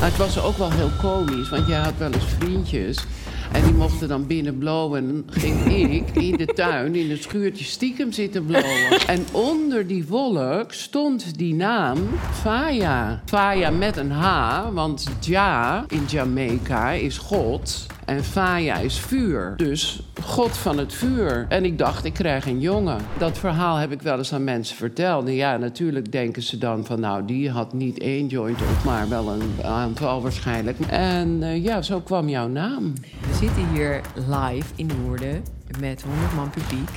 Maar het was ook wel heel komisch, want jij had wel eens vriendjes. En die mochten dan binnen blowen. En ging ik in de tuin, in het schuurtje, stiekem zitten blowen. En onder die wolk stond die naam Faya. Faya met een H, want Ja in Jamaica is God. En Faya is vuur. Dus God van het vuur. En ik dacht, ik krijg een jongen. Dat verhaal heb ik wel eens aan mensen verteld. En ja, natuurlijk denken ze dan van... nou, die had niet één joint op, maar wel een aantal waarschijnlijk. En uh, ja, zo kwam jouw naam. We zitten hier live in Woerden met 100 man publiek.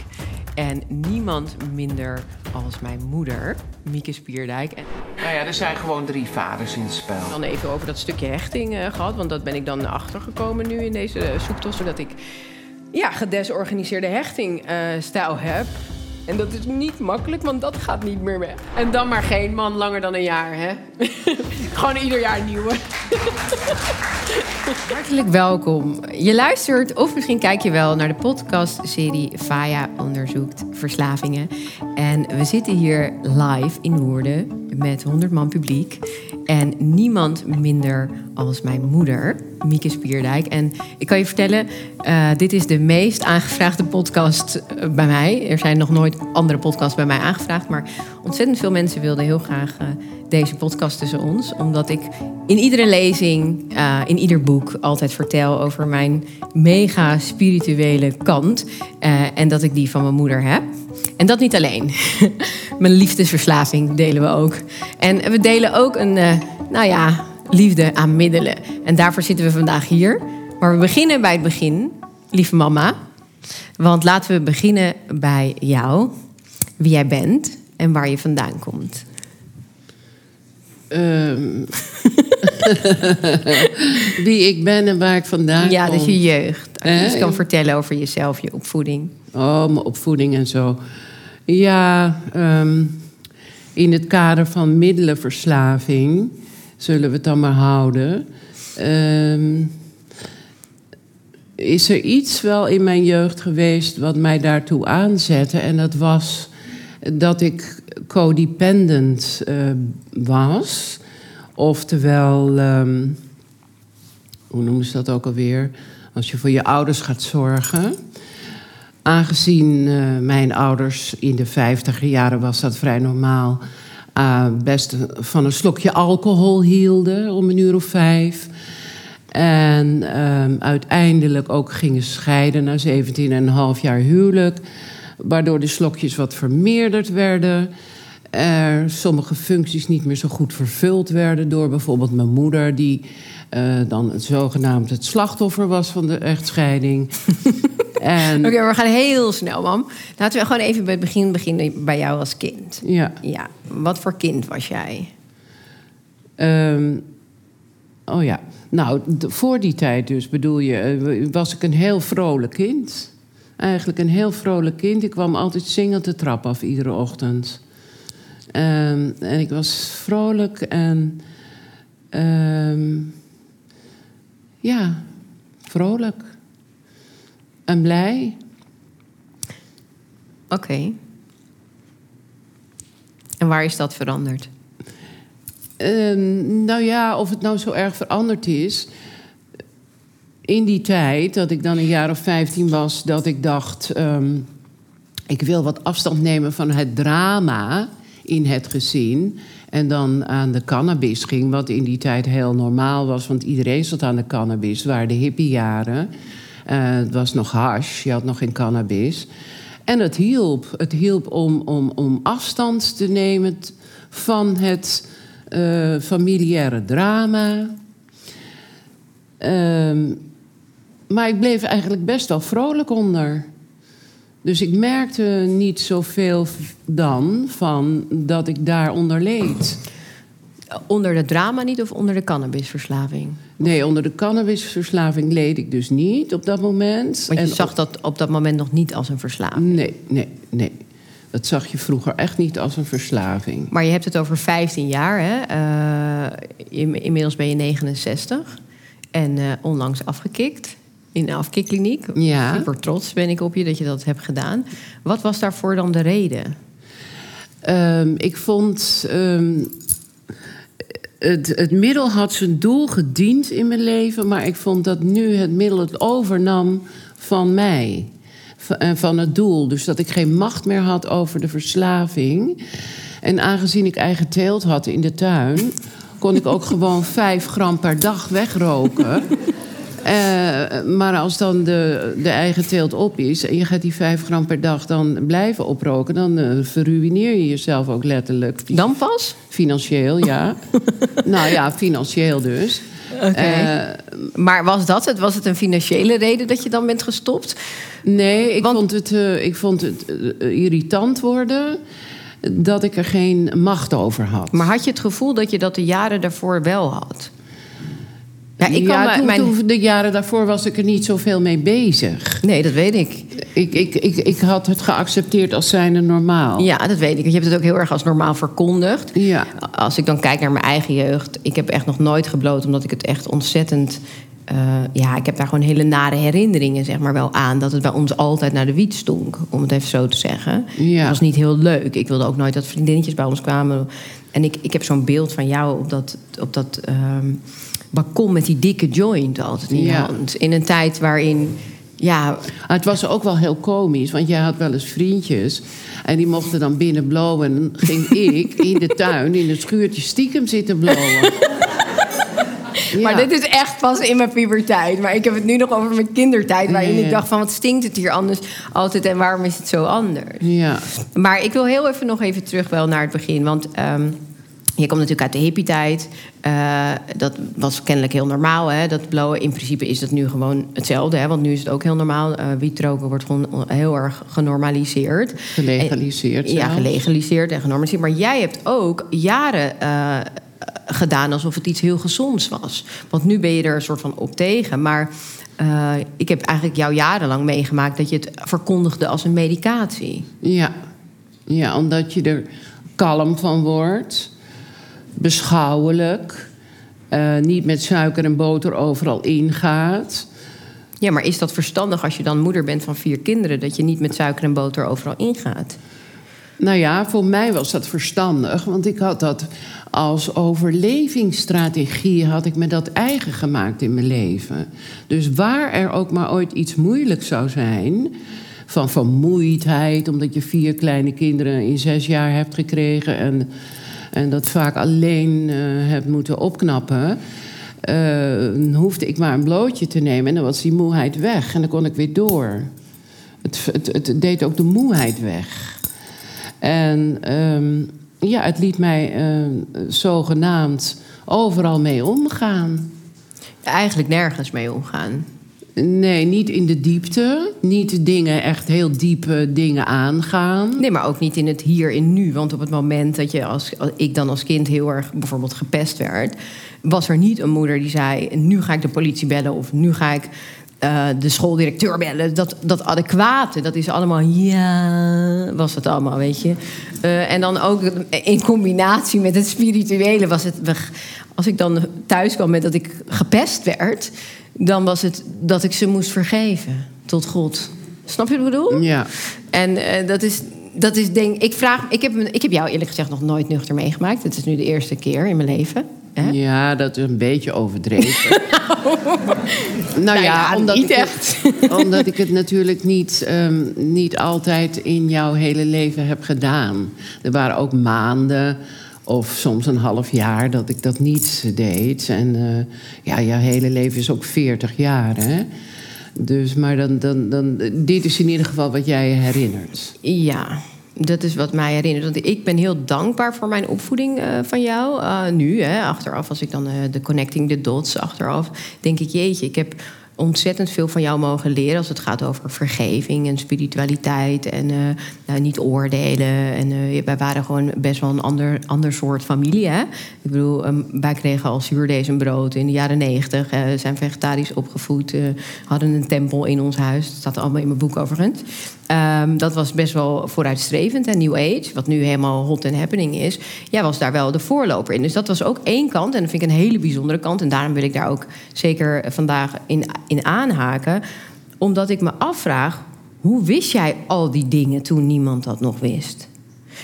En niemand minder als mijn moeder, Mieke Spierdijk. En nou ja, er zijn gewoon drie vaders in het spel. Dan even over dat stukje hechting uh, gehad, want dat ben ik dan achtergekomen nu in deze uh, zoektocht. Zodat ik ja, gedesorganiseerde hechtingstijl uh, heb. En dat is niet makkelijk, want dat gaat niet meer weg. En dan maar geen man langer dan een jaar, hè? Gewoon ieder jaar een nieuwe. Hartelijk welkom. Je luistert of misschien kijk je wel naar de podcastserie Faya onderzoekt verslavingen. En we zitten hier live in Woerden met 100 man publiek. En niemand minder als mijn moeder, Mieke Spierdijk. En ik kan je vertellen, uh, dit is de meest aangevraagde podcast uh, bij mij. Er zijn nog nooit andere podcasts bij mij aangevraagd. Maar ontzettend veel mensen wilden heel graag uh, deze podcast tussen ons. Omdat ik in iedere lezing, in ieder boek altijd vertel over mijn mega spirituele kant. en dat ik die van mijn moeder heb. En dat niet alleen. Mijn liefdesverslaving delen we ook. En we delen ook een, uh, nou ja, liefde aan middelen. En daarvoor zitten we vandaag hier. Maar we beginnen bij het begin, lieve mama. Want laten we beginnen bij jou. Wie jij bent en waar je vandaan komt. Um, wie ik ben en waar ik vandaan ja, kom. Ja, dus je jeugd. Als je iets kan vertellen over jezelf, je opvoeding. Oh, mijn opvoeding en zo. Ja, um, in het kader van middelenverslaving zullen we het dan maar houden. Um, is er iets wel in mijn jeugd geweest wat mij daartoe aanzette? En dat was dat ik codependent uh, was. Oftewel, um, hoe noemen ze dat ook alweer? Als je voor je ouders gaat zorgen. Aangezien uh, mijn ouders in de vijftiger jaren was dat vrij normaal. Uh, best van een slokje alcohol hielden om een uur of vijf. En um, uiteindelijk ook gingen scheiden na 17,5 jaar huwelijk. Waardoor de slokjes wat vermeerderd werden. Er sommige functies niet meer zo goed vervuld werden door bijvoorbeeld mijn moeder, die uh, dan het zogenaamd het slachtoffer was van de echtscheiding. en... Oké, okay, we gaan heel snel, mam. Laten we gewoon even bij het begin beginnen bij jou als kind. Ja. ja. Wat voor kind was jij? Um, oh ja, nou, voor die tijd dus bedoel je, was ik een heel vrolijk kind. Eigenlijk een heel vrolijk kind. Ik kwam altijd zingend de trap af iedere ochtend. Um, en ik was vrolijk en um, ja, vrolijk en blij. Oké. Okay. En waar is dat veranderd? Um, nou ja, of het nou zo erg veranderd is. In die tijd, dat ik dan een jaar of 15 was, dat ik dacht: um, ik wil wat afstand nemen van het drama in het gezin. En dan aan de cannabis ging, wat in die tijd heel normaal was, want iedereen zat aan de cannabis. Waren de hippiejaren. Uh, het was nog hash, je had nog geen cannabis. En het hielp. Het hielp om, om, om afstand te nemen van het uh, familiaire drama. Uh, maar ik bleef eigenlijk best wel vrolijk onder. Dus ik merkte niet zoveel dan van dat ik daaronder leed. Onder het drama niet of onder de cannabisverslaving? Nee, onder de cannabisverslaving leed ik dus niet op dat moment. Want je en zag dat op dat moment nog niet als een verslaving? Nee, nee, nee. Dat zag je vroeger echt niet als een verslaving. Maar je hebt het over 15 jaar, hè? Uh, inmiddels ben je 69 en uh, onlangs afgekikt in de afkikkliniek. Ja. Super trots ben ik op je dat je dat hebt gedaan. Wat was daarvoor dan de reden? Um, ik vond. Um, het, het middel had zijn doel gediend in mijn leven, maar ik vond dat nu het middel het overnam van mij. En van het doel. Dus dat ik geen macht meer had over de verslaving. En aangezien ik eigen teelt had in de tuin, kon ik ook gewoon vijf gram per dag wegroken. Uh, maar als dan de, de eigen teelt op is en je gaat die vijf gram per dag dan blijven oproken, dan uh, verruineer je jezelf ook letterlijk. Dan pas? Financieel, ja. nou ja, financieel dus. Okay. Uh, maar was dat het? Was het een financiële reden dat je dan bent gestopt? Nee, ik, vond, het, ik vond het irritant worden dat ik er geen macht over had. Maar had je het gevoel dat je dat de jaren daarvoor wel had? Ja, ik ja, toen, mijn... toen, de jaren daarvoor was ik er niet zoveel mee bezig. Nee, dat weet ik. Ik, ik, ik, ik had het geaccepteerd als zijnde normaal. Ja, dat weet ik. Je hebt het ook heel erg als normaal verkondigd. Ja. Als ik dan kijk naar mijn eigen jeugd... ik heb echt nog nooit gebloot... omdat ik het echt ontzettend... Uh, ja, ik heb daar gewoon hele nare herinneringen zeg maar, wel aan. Dat het bij ons altijd naar de wiet stonk, om het even zo te zeggen. Ja. Dat was niet heel leuk. Ik wilde ook nooit dat vriendinnetjes bij ons kwamen. En ik, ik heb zo'n beeld van jou op dat... Op dat uh, balkon met die dikke joint altijd in je Ja. hand. In een tijd waarin, ja, Maar het was ook wel heel komisch, want jij had wel eens vriendjes. En die mochten dan binnen blowen. En ging ik in de tuin, in het schuurtje, stiekem zitten blowen. Maar dit is echt pas in mijn puberteit. Maar ik heb het nu nog over mijn kindertijd. Waarin Nee. ik dacht van, wat stinkt het hier anders altijd en waarom is het zo anders? Ja. Maar ik wil heel even nog even terug wel naar het begin. Want ehm, je komt natuurlijk uit de hippie-tijd. Eh, dat was kennelijk heel normaal, hè, dat blowen. In principe is dat nu gewoon hetzelfde. Hè, want nu is het ook heel normaal. Eh wietroken wordt gewoon heel erg genormaliseerd. Gelegaliseerd En- ja, gelegaliseerd en genormaliseerd. Maar jij hebt ook jaren eh, gedaan alsof het iets heel gezonds was. Want nu ben je er een soort van op tegen. Maar ik heb eigenlijk jou jarenlang meegemaakt... dat je het verkondigde als een medicatie. Ja. ja, omdat je er kalm van wordt. Beschouwelijk. eh, niet met suiker en boter overal ingaat. Ja, maar is dat verstandig als je dan moeder bent van vier kinderen... dat je niet met suiker en boter overal ingaat? Nou ja, voor mij was dat verstandig, want ik had dat als overlevingsstrategie had ik me dat eigen gemaakt in mijn leven. Dus waar er ook maar ooit iets moeilijk zou zijn, van vermoeidheid, omdat je vier kleine kinderen in zes jaar hebt gekregen en, en dat vaak alleen eh, hebt moeten opknappen. eh, hoefde ik maar een blootje te nemen en dan was die moeheid weg en dan kon ik weer door. Het, het, het deed ook de moeheid weg. En ehm, ja, het liet mij eh, zogenaamd overal mee omgaan. Eigenlijk nergens mee omgaan. Nee, niet in de diepte. Niet dingen, echt heel diepe dingen aangaan. Nee, maar ook niet in het hier en nu. Want op het moment dat je als, als ik dan als kind heel erg bijvoorbeeld gepest werd, was er niet een moeder die zei: nu ga ik de politie bellen of nu ga ik eh, de schooldirecteur bellen. Dat, dat adequate, dat is allemaal ja, was het allemaal, weet je. Eh, en dan ook in combinatie met het spirituele was het. Als ik dan thuis kwam met dat ik gepest werd, dan was het dat ik ze moest vergeven tot God. Snap je wat ik bedoel? Ja. En eh, dat is, dat is denk ik vraag. Ik heb, ik heb jou eerlijk gezegd nog nooit nuchter meegemaakt. Het is nu de eerste keer in mijn leven. Hè? Ja, dat is een beetje overdreven. nou, ja, omdat niet ik echt. Het, omdat ik het natuurlijk niet, ehm, niet altijd in jouw hele leven heb gedaan. Er waren ook maanden of soms een half jaar dat ik dat niet deed. En eh, ja, jouw hele leven is ook 40 jaar, hè? Dus, maar dan, dan, dan, dit is in ieder geval wat jij je herinnert. Ja, dat is wat mij herinnert. Want ik ben heel dankbaar voor mijn opvoeding eh, van jou. Eh, nu, hè, achteraf, als ik dan eh, de connecting the dots achteraf... denk ik, jeetje, ik heb ontzettend veel van jou mogen leren... als het gaat over vergeving en spiritualiteit en eh, nou, niet oordelen. En eh, wij waren gewoon best wel een ander, ander soort familie, hè? Ik bedoel, ehm, wij kregen al zuurdees en brood in de jaren negentig. eh, zijn vegetarisch opgevoed, hadden een tempel in ons huis. Dat staat allemaal in mijn boek overigens. Ehm, dat was best wel vooruitstrevend en New Age, wat nu helemaal hot and happening is. Jij was daar wel de voorloper in. Dus dat was ook één kant en dat vind ik een hele bijzondere kant. En daarom wil ik daar ook zeker vandaag in, in aanhaken. Omdat ik me afvraag, hoe wist jij al die dingen toen niemand dat nog wist?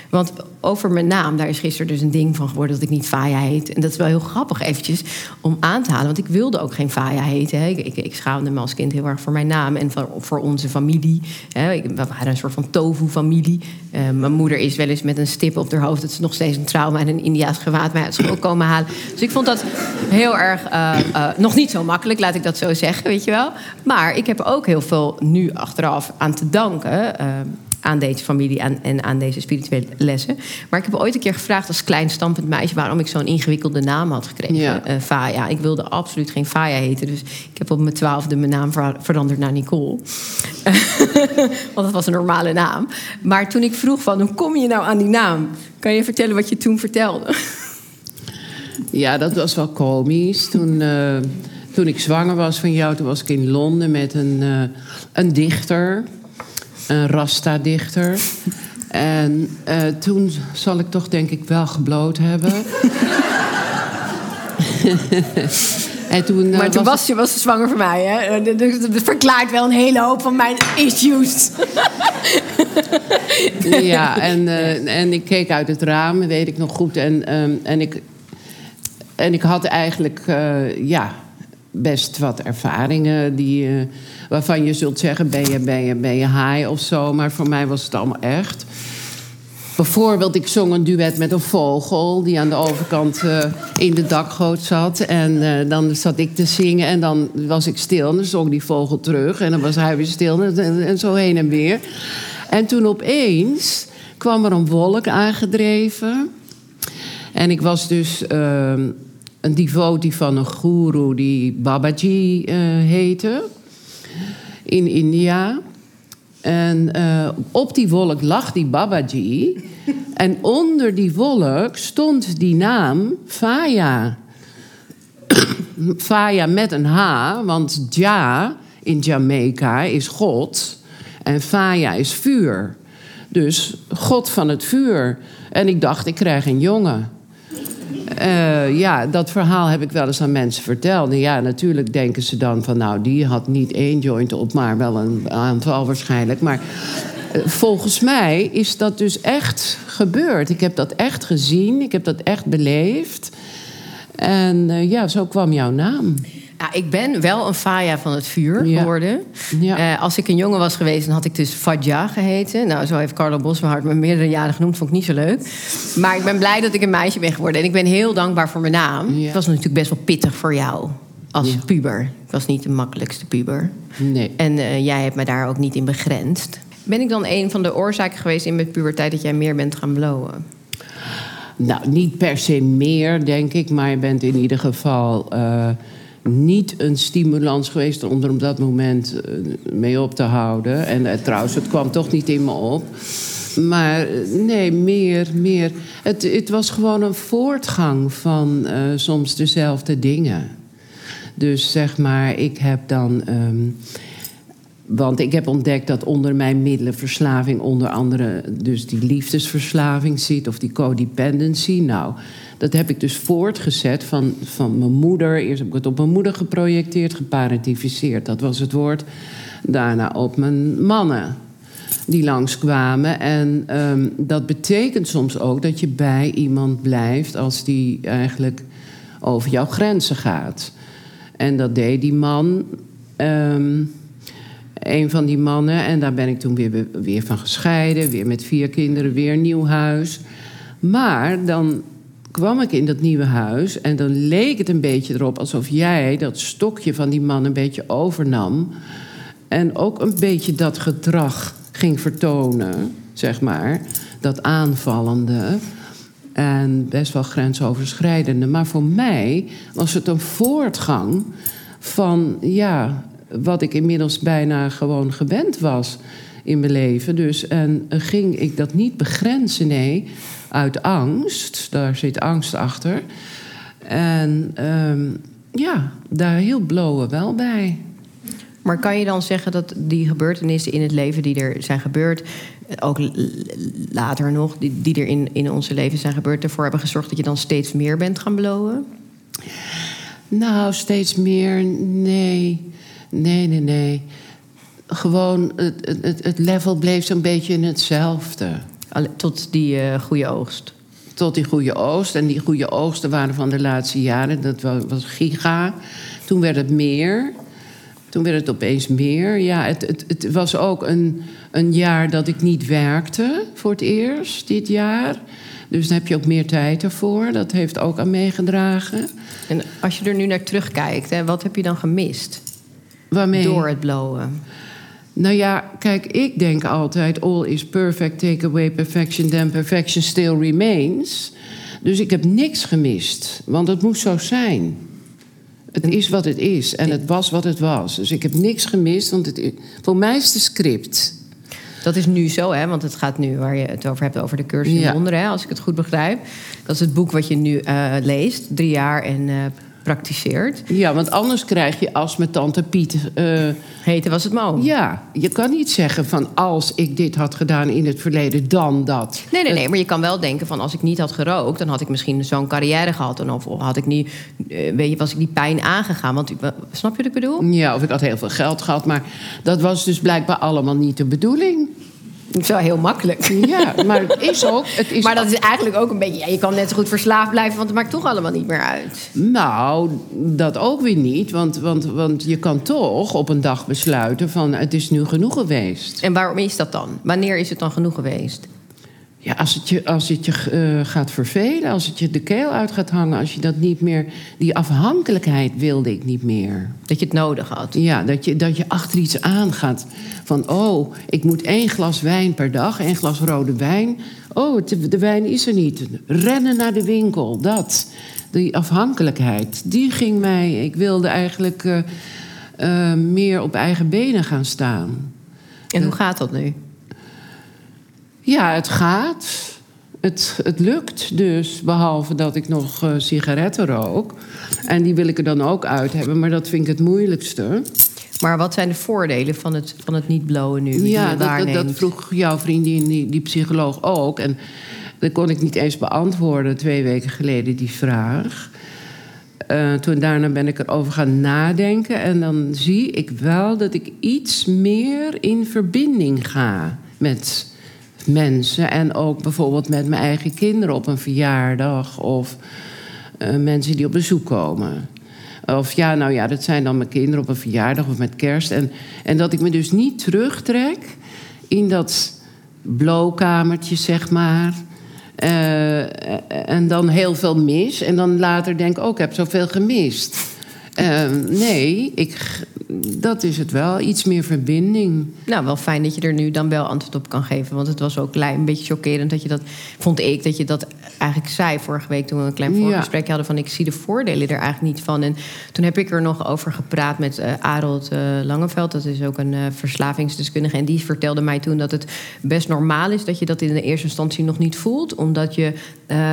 Want over mijn naam, daar is gisteren dus een ding van geworden dat ik niet Faya heet. En dat is wel heel grappig eventjes om aan te halen. Want ik wilde ook geen Faya heten. Hè. Ik, ik, schaamde me als kind heel erg voor mijn naam en voor, voor onze familie. Hè. We waren een soort van tofu-familie. Uh, mijn moeder is wel eens met een stip op haar hoofd... dat ze nog steeds een trauma en een Indiaas gewaad mij uit school komen halen. Dus ik vond dat heel erg... Uh, uh, nog niet zo makkelijk, laat ik dat zo zeggen, weet je wel. Maar ik heb ook heel veel nu achteraf aan te danken aan deze familie en, en aan deze spirituele lessen. Maar ik heb ooit een keer gevraagd als klein stampend meisje waarom ik zo'n ingewikkelde naam had gekregen. Ja. Uh, Faya. Ik wilde absoluut geen Faya heten. Dus ik heb op mijn twaalfde mijn naam veranderd naar Nicole. Want dat was een normale naam. Maar toen ik vroeg van hoe kom je nou aan die naam? Kan je vertellen wat je toen vertelde? Ja, dat was wel komisch. Toen, uh, toen ik zwanger was van jou, toen was ik in Londen met een, uh, een dichter een Rasta-dichter. En uh, toen zal ik toch denk ik wel gebloot hebben. en toen, uh, maar toen was, je was ze zwanger van mij, hè? Dat verklaart wel een hele hoop van mijn issues. ja, en, uh, en ik keek uit het raam, weet ik nog goed. En, um, en, ik, en ik had eigenlijk, ja, best wat ervaringen die, waarvan je zult zeggen: ben je, ben, je, ben je high of zo. Maar voor mij was het allemaal echt. Bijvoorbeeld, ik zong een duet met een vogel die aan de overkant uh, in de dakgoot zat. En uh, dan zat ik te zingen en dan was ik stil. En dan zong die vogel terug en dan was hij weer stil en, en zo heen en weer. En toen opeens kwam er een wolk aangedreven. En ik was dus uh, een devotee van een guru die Babaji uh, heette. In India. En uh, op die wolk lag die Babaji. en onder die wolk stond die naam Faya. Faya met een H, want Ja in Jamaica is God. En Faya is vuur. Dus God van het vuur. En ik dacht, ik krijg een jongen. Uh, ja, dat verhaal heb ik wel eens aan mensen verteld. Ja, natuurlijk denken ze dan van... nou, die had niet één joint op, maar wel een aantal waarschijnlijk. Maar uh, volgens mij is dat dus echt gebeurd. Ik heb dat echt gezien, ik heb dat echt beleefd. En uh, ja, zo kwam jouw naam. Ja, ik ben wel een Faya van het vuur geworden. Ja. Uh, als ik een jongen was geweest, dan had ik dus Fadja geheten. Nou, zo heeft Carlo Boswehart me meerdere jaren genoemd. Vond ik niet zo leuk. Maar ik ben blij dat ik een meisje ben geworden. En ik ben heel dankbaar voor mijn naam. Ja. Het was natuurlijk best wel pittig voor jou als puber. Ik was niet de makkelijkste puber. Nee. En uh, jij hebt me daar ook niet in begrensd. Ben ik dan een van de oorzaken geweest in mijn puberteit dat jij meer bent gaan blowen? Nou, niet per se meer, denk ik. Maar je bent in ieder geval... Uh, niet een stimulans geweest om er op dat moment uh, mee op te houden. En uh, trouwens, het kwam toch niet in me op. Maar nee, meer, meer. Het, het was gewoon een voortgang van soms dezelfde dingen. Dus zeg maar, ik heb dan. Um, want ik heb ontdekt dat onder mijn middelenverslaving onder andere dus die liefdesverslaving zit of die codependency. Nou, dat heb ik dus voortgezet van, van mijn moeder. Eerst heb ik het op mijn moeder geprojecteerd, geparentificeerd. Dat was het woord. Daarna op mijn mannen die langskwamen. En um, dat betekent soms ook dat je bij iemand blijft als die eigenlijk over jouw grenzen gaat. En dat deed die man. Um, een van die mannen. En daar ben ik toen weer, weer van gescheiden. Weer met vier kinderen, weer een nieuw huis. Maar dan kwam ik in dat nieuwe huis en dan leek het een beetje erop alsof jij dat stokje van die man een beetje overnam. En ook een beetje dat gedrag ging vertonen, zeg maar. Dat aanvallende en best wel grensoverschrijdende. Maar voor mij was het een voortgang van, ja, wat ik inmiddels bijna gewoon gewend was in mijn leven. Dus en ging ik dat niet begrenzen, nee uit angst. Daar zit angst achter. En um, ja, daar hielp blowen wel bij. Maar kan je dan zeggen dat die gebeurtenissen in het leven die er zijn gebeurd, ook later nog, die, die er in, in onze leven zijn gebeurd, ervoor hebben gezorgd dat je dan steeds meer bent gaan blowen? Nou, steeds meer, nee. Nee, nee, nee. Gewoon, het, het, het level bleef zo'n beetje in hetzelfde. Tot die eh, goede oogst. Tot die goede oogst. En die goede oogsten waren van de laatste jaren. Dat wa- was giga. Toen werd het meer. Toen werd het opeens meer. Ja, het, het, het was ook een, een jaar dat ik niet werkte voor het eerst dit jaar. Dus dan heb je ook meer tijd ervoor. Dat heeft ook aan meegedragen. En als je er nu naar terugkijkt, hè, wat heb je dan gemist Waarmee? door het blowen? Nou ja, kijk, ik denk altijd: all is perfect, take away perfection, then perfection still remains. Dus ik heb niks gemist, want het moest zo zijn. Het is wat het is en het was wat het was. Dus ik heb niks gemist, want het, i- voor mij is de script. Dat is nu zo, hè? want het gaat nu waar je het over hebt, over de cursus in Ja. wonderen, hè? als ik het goed begrijp. Dat is het boek wat je nu eh, leest, drie jaar en eh, praktiseert. Ja, want anders krijg je als met tante Piet. Heten was het mo. ja, je kan niet zeggen van als ik dit had gedaan in het verleden, dan dat. Nee, nee, nee, maar je kan wel denken van als ik niet had gerookt, dan had ik misschien zo'n carrière gehad. En of had ik niet, eh, weet je, was ik die pijn aangegaan. Want snap je wat ik bedoel? Ja, of ik had heel veel geld gehad, maar dat was dus blijkbaar allemaal niet de bedoeling. Zo heel makkelijk. Ja, maar het is ook. Het is Maar dat is eigenlijk ook een beetje. Ja, je kan net zo goed verslaafd blijven, want het maakt toch allemaal niet meer uit. Nou, dat ook weer niet. Want, want, want je kan toch op een dag besluiten van het is nu genoeg geweest. En waarom is dat dan? Wanneer is het dan genoeg geweest? Ja, als het je, als het je eh, gaat vervelen, als het je de keel uit gaat hangen, als je dat niet meer. Die afhankelijkheid wilde ik niet meer. Dat je het nodig had. Ja, dat je, dat je achter iets aangaat. Van, oh, ik moet één glas wijn per dag, één glas rode wijn. Oh, het- de wijn is er niet. Rennen naar de winkel, dat. Die afhankelijkheid, die ging mij... Ik wilde eigenlijk eh, eh, meer op eigen benen gaan staan. En hoe gaat dat nu? Ja, het gaat. Het, het lukt dus, behalve dat ik nog eh, sigaretten rook. En die wil ik er dan ook uit hebben, maar dat vind ik het moeilijkste. Maar wat zijn de voordelen van het, van het niet blowen nu? Ja, dat, dat, vroeg jouw vriendin, die, die psycholoog, ook. En dat kon ik niet eens beantwoorden twee weken geleden, die vraag. Eh, toen daarna ben ik erover gaan nadenken. En dan zie ik wel dat ik iets meer in verbinding ga met mensen. En ook bijvoorbeeld met mijn eigen kinderen op een verjaardag. Of eh, mensen die op bezoek komen. Of ja, nou ja, dat zijn dan mijn kinderen op een verjaardag of met kerst. En, en dat ik me dus niet terugtrek in dat blowkamertje, zeg maar. Eh, en dan heel veel mis. En dan later denk ik, oh, ik heb zoveel gemist. Eh, nee, ik, dat is het wel. Iets meer verbinding. Nou, wel fijn dat je er nu dan wel antwoord op kan geven. Want het was ook een beetje chockerend dat je dat... vond ik, dat je dat eigenlijk zei vorige week... toen we een klein Ja. voorgesprekje hadden van... ik zie de voordelen er eigenlijk niet van. En toen heb ik er nog over gepraat met eh Arold eh, Langeveld. Dat is ook een eh, verslavingsdeskundige. En die vertelde mij toen dat het best normaal is... dat je dat in de eerste instantie nog niet voelt. Omdat je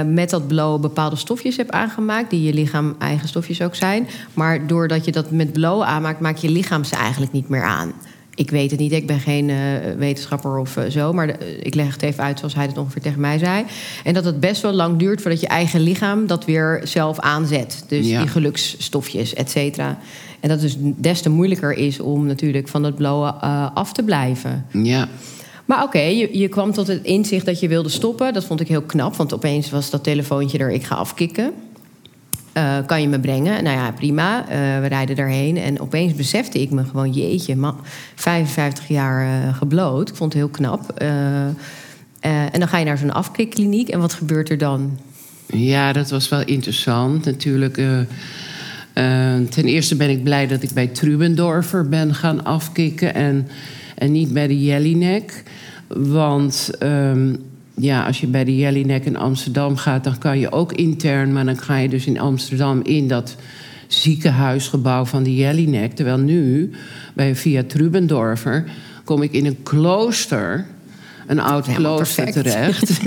met dat blowen bepaalde stofjes hebt aangemaakt... die je lichaam eigen stofjes ook zijn. Maar doordat je dat met blowen aanmaakt... maak je lichaam ze eigenlijk niet meer aan. Ik weet het niet, ik ben geen eh, wetenschapper of eh, zo. Maar de- eh, ik leg het even uit zoals hij het ongeveer tegen mij zei. En dat het best wel lang duurt voordat je eigen lichaam dat weer zelf aanzet. Dus Ja. die geluksstofjes, et cetera. En dat dus des te moeilijker is om natuurlijk van het blowen eh, af te blijven. Ja. Maar oké, je, je kwam tot het inzicht dat je wilde stoppen. Dat vond ik heel knap, want opeens was dat telefoontje er... ik ga afkicken. Eh, kan je me brengen? Nou ja, prima. Eh, we rijden daarheen. En opeens besefte ik me gewoon... jeetje, man, 55 jaar eh, gebloot. Ik vond het heel knap. En dan ga je naar zo'n afkikkliniek. En wat gebeurt er dan? Ja, dat was wel interessant natuurlijk. ten eerste ben ik blij dat ik bij Trubendorfer ben gaan afkicken en, en niet bij de Jellinek. Want ehm, ja, als je bij de Jellinek in Amsterdam gaat, dan kan je ook intern, maar dan ga je dus in Amsterdam in dat ziekenhuisgebouw van de Jellinek. Terwijl nu, bij via Trubendorfer, kom ik in een klooster. Een oud Helemaal klooster perfect. terecht.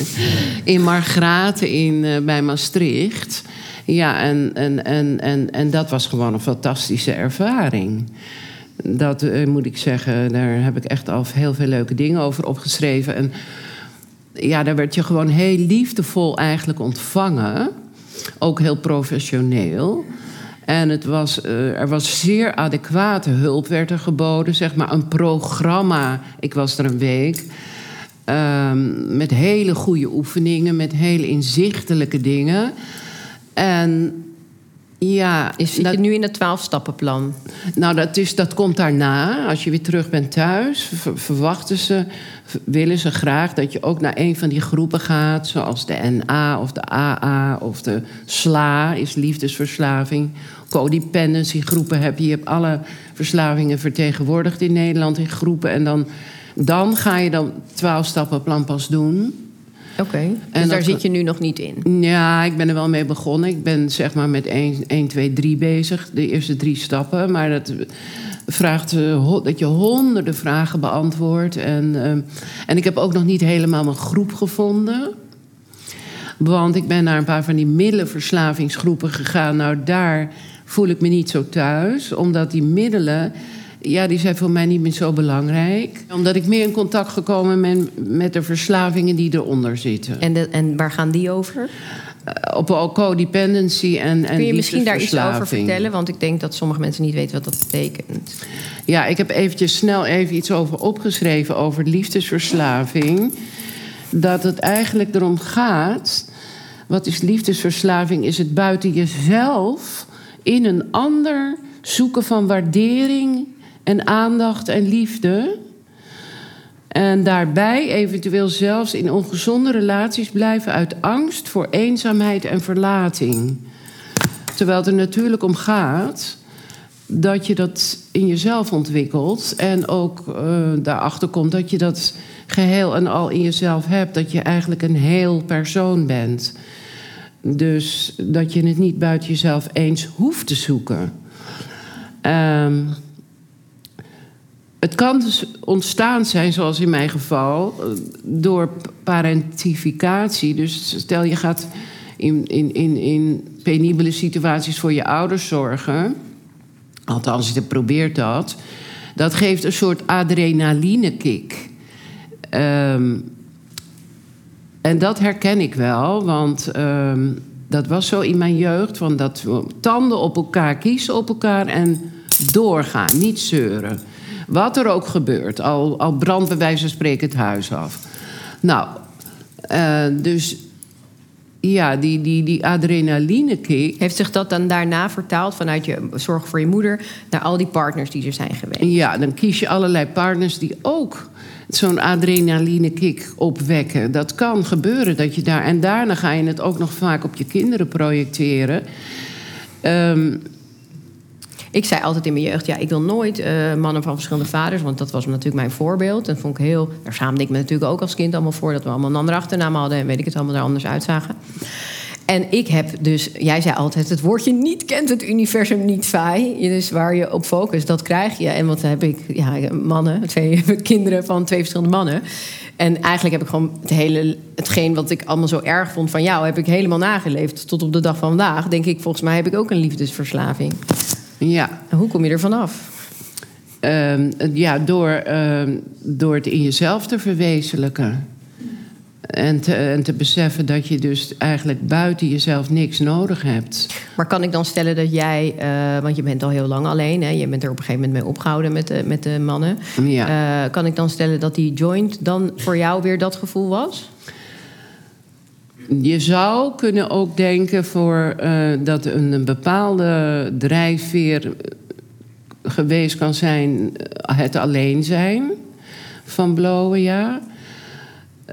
in Margraten in, eh, bij Maastricht. Ja, en, en, en, en, en dat was gewoon een fantastische ervaring. Dat eh, moet ik zeggen, daar heb ik echt al heel veel leuke dingen over opgeschreven. En ja, daar werd je gewoon heel liefdevol eigenlijk ontvangen. Ook heel professioneel. En het was, eh, er was zeer adequate hulp werd er geboden. Zeg maar een programma. Ik was er een week. Ehm, met hele goede oefeningen, met hele inzichtelijke dingen. En ja, Is, zit dat- je nu in het 12-stappenplan? nou, dat, is, dat komt daarna. Als je weer terug bent thuis, verwachten ze, willen ze graag dat je ook naar een van die groepen gaat, zoals de NA of de AA of de SLA, is liefdesverslaving. Codependency groepen heb je. Je hebt alle verslavingen vertegenwoordigd in Nederland in groepen. En dan, dan ga je dan 12 stappenplan pas doen. Oké, dus daar zit je nu nog niet in. Ja, ik ben er wel mee begonnen. Ik ben zeg maar met 1, 1 2, 3 bezig. De eerste drie stappen. Maar dat vraagt eh, dat je honderden vragen beantwoordt. En, eh, en ik heb ook nog niet helemaal mijn groep gevonden. Want ik ben naar een paar van die middelenverslavingsgroepen gegaan. Nou, daar voel ik me niet zo thuis. Omdat die middelen, ja, die zijn voor mij niet meer zo belangrijk. Omdat ik meer in contact gekomen ben met de verslavingen die eronder zitten. En, de, en waar gaan die over? Eh, op codependency en, en Kun je misschien daar iets over vertellen? Want ik denk dat sommige mensen niet weten wat dat betekent. Ja, ik heb eventjes snel even iets over opgeschreven over liefdesverslaving. Dat het eigenlijk erom gaat. Wat is liefdesverslaving? Is het buiten jezelf in een ander zoeken van waardering en aandacht en liefde. En daarbij eventueel zelfs in ongezonde relaties blijven uit angst voor eenzaamheid en verlating. Terwijl het er natuurlijk om gaat dat je dat in jezelf ontwikkelt en ook eh, daarachter komt dat je dat geheel en al in jezelf hebt, dat je eigenlijk een heel persoon bent. Dus dat je het niet buiten jezelf eens hoeft te zoeken. Ehm, het kan dus ontstaan zijn, zoals in mijn geval, eh, door parentificatie. Dus stel je gaat in, in, in, in penibele situaties voor je ouders zorgen. Althans, je probeert dat. Dat geeft een soort adrenalinekick. Ehm, en dat herken ik wel, want ehm, dat was zo in mijn jeugd. Van dat tanden op elkaar, kiezen op elkaar en doorgaan, niet zeuren. Wat er ook gebeurt, al, al brandt bij wijze van spreken het huis af. Nou, eh, dus ja, die, die, die adrenalinekick. Heeft zich dat dan daarna vertaald vanuit je zorg voor je moeder naar al die partners die er zijn geweest? Ja, dan kies je allerlei partners die ook zo'n adrenalinekick opwekken. Dat kan gebeuren dat je daar. En daarna ga je het ook nog vaak op je kinderen projecteren. Ehm, Ik zei altijd in mijn jeugd, ja, ik wil nooit eh, mannen van verschillende vaders, want dat was natuurlijk mijn voorbeeld. En vond ik heel, daar schaamde ik me natuurlijk ook als kind allemaal voor dat we allemaal een andere achternaam hadden en weet ik het allemaal er anders uitzagen. En ik heb dus, jij zei altijd, het woordje niet kent het universum niet saai. Dus waar je op focust, dat krijg je. En wat heb ik, ja, mannen, twee kinderen van twee verschillende mannen. En eigenlijk heb ik gewoon het hele, hetgeen wat ik allemaal zo erg vond van jou, heb ik helemaal nageleefd. Tot op de dag van vandaag, denk ik, volgens mij heb ik ook een liefdesverslaving. Ja, En hoe kom je er vanaf? Ehm, ja door, ehm, door het in jezelf te verwezenlijken. En te, en te beseffen dat je dus eigenlijk buiten jezelf niks nodig hebt. Maar kan ik dan stellen dat jij, eh, want je bent al heel lang alleen, hè? je bent er op een gegeven moment mee opgehouden met de, met de mannen. Ja. Eh, kan ik dan stellen dat die joint dan voor jou weer dat gevoel was? Je zou kunnen ook denken voor, eh, dat een, een bepaalde drijfveer eh, geweest kan zijn eh, het alleen zijn van blowen, ja.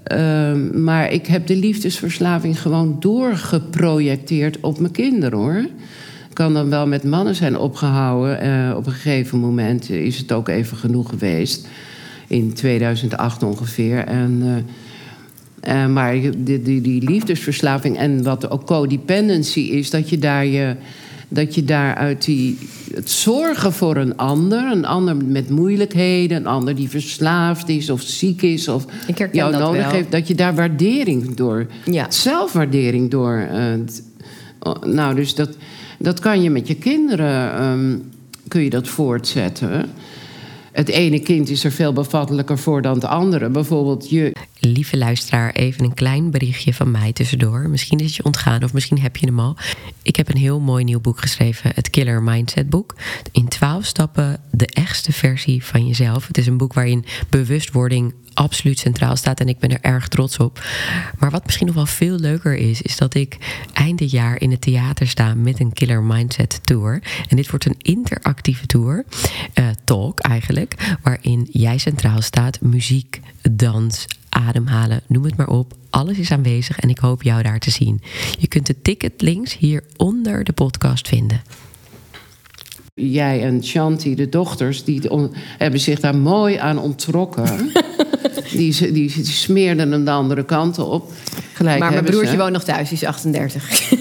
Ehm, maar ik heb de liefdesverslaving gewoon doorgeprojecteerd op mijn kinderen hoor. Kan dan wel met mannen zijn opgehouden. Eh, op een gegeven moment is het ook even genoeg geweest. In 2008 ongeveer. En, eh, maar die, die, die liefdesverslaving en wat ook codependency is, dat je daar je. Dat je daar uit die, het zorgen voor een ander, een ander met moeilijkheden, een ander die verslaafd is of ziek is of jou nodig wel. heeft, dat je daar waardering door, Ja. zelfwaardering door. eh, t- nou, dus dat, dat kan je met je kinderen, ehm, kun je dat voortzetten. Het ene kind is er veel bevattelijker voor dan het andere. Bijvoorbeeld je. Lieve luisteraar, even een klein berichtje van mij tussendoor. Misschien is het je ontgaan of misschien heb je hem al. Ik heb een heel mooi nieuw boek geschreven, het Killer Mindset boek. In twaalf stappen de echtste versie van jezelf. Het is een boek waarin bewustwording absoluut centraal staat en ik ben er erg trots op. Maar wat misschien nog wel veel leuker is, is dat ik eind dit jaar in het theater sta met een Killer Mindset Tour. En dit wordt een interactieve tour, uh, talk eigenlijk, waarin jij centraal staat, muziek, dans, ademhalen, noem het maar op. Alles is aanwezig en ik hoop jou daar te zien. Je kunt de ticketlinks hier onder de podcast vinden. Jij en Shanti, de dochters, die hebben zich daar mooi aan onttrokken. Die, die, die smeerden hem de andere kant op. Gelijk maar mijn broertje woont nog thuis, die is 38.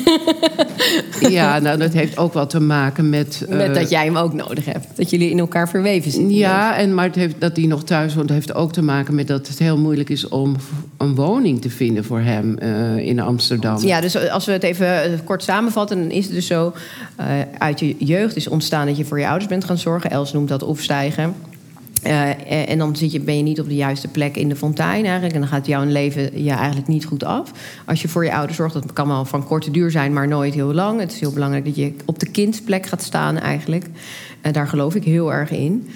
ja, nou dat heeft ook wel te maken met... Met uh, dat jij hem ook nodig hebt. Dat jullie in elkaar verweven zijn. Ja, en, maar het heeft, dat hij nog thuis woont heeft ook te maken met dat het heel moeilijk is... om een woning te vinden voor hem uh, in Amsterdam. Ja, dus als we het even eh, kort samenvatten... dan is het dus zo, uh, uit je jeugd is ontstaan dat je voor je ouders bent gaan zorgen. Els noemt dat opstijgen. Uh, en dan zit je, ben je niet op de juiste plek in de fontein eigenlijk. En dan gaat jouw leven je eigenlijk niet goed af. Als je voor je ouders zorgt, dat kan wel van korte duur zijn, maar nooit heel lang. Het is heel belangrijk dat je op de kindsplek gaat staan eigenlijk. En daar geloof ik heel erg in.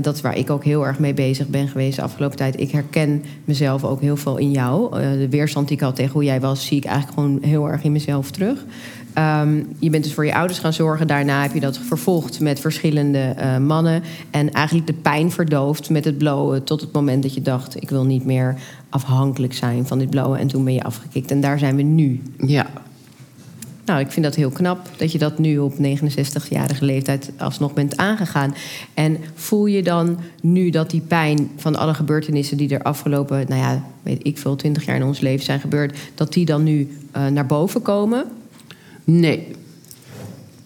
Dat is waar ik ook heel erg mee bezig ben geweest de afgelopen tijd. Ik herken mezelf ook heel veel in jou. De weerstand die ik had tegen hoe jij was, zie ik eigenlijk gewoon heel erg in mezelf terug. Um, je bent dus voor je ouders gaan zorgen. Daarna heb je dat vervolgd met verschillende uh, mannen. En eigenlijk de pijn verdoofd met het blowen. Tot het moment dat je dacht: ik wil niet meer afhankelijk zijn van dit blowen. En toen ben je afgekikt. En daar zijn we nu. Ja. Nou, ik vind dat heel knap dat je dat nu op 69-jarige leeftijd alsnog bent aangegaan. En voel je dan nu dat die pijn van alle gebeurtenissen die er afgelopen, nou ja, weet ik veel, 20 jaar in ons leven zijn gebeurd, dat die dan nu uh, naar boven komen? Nee.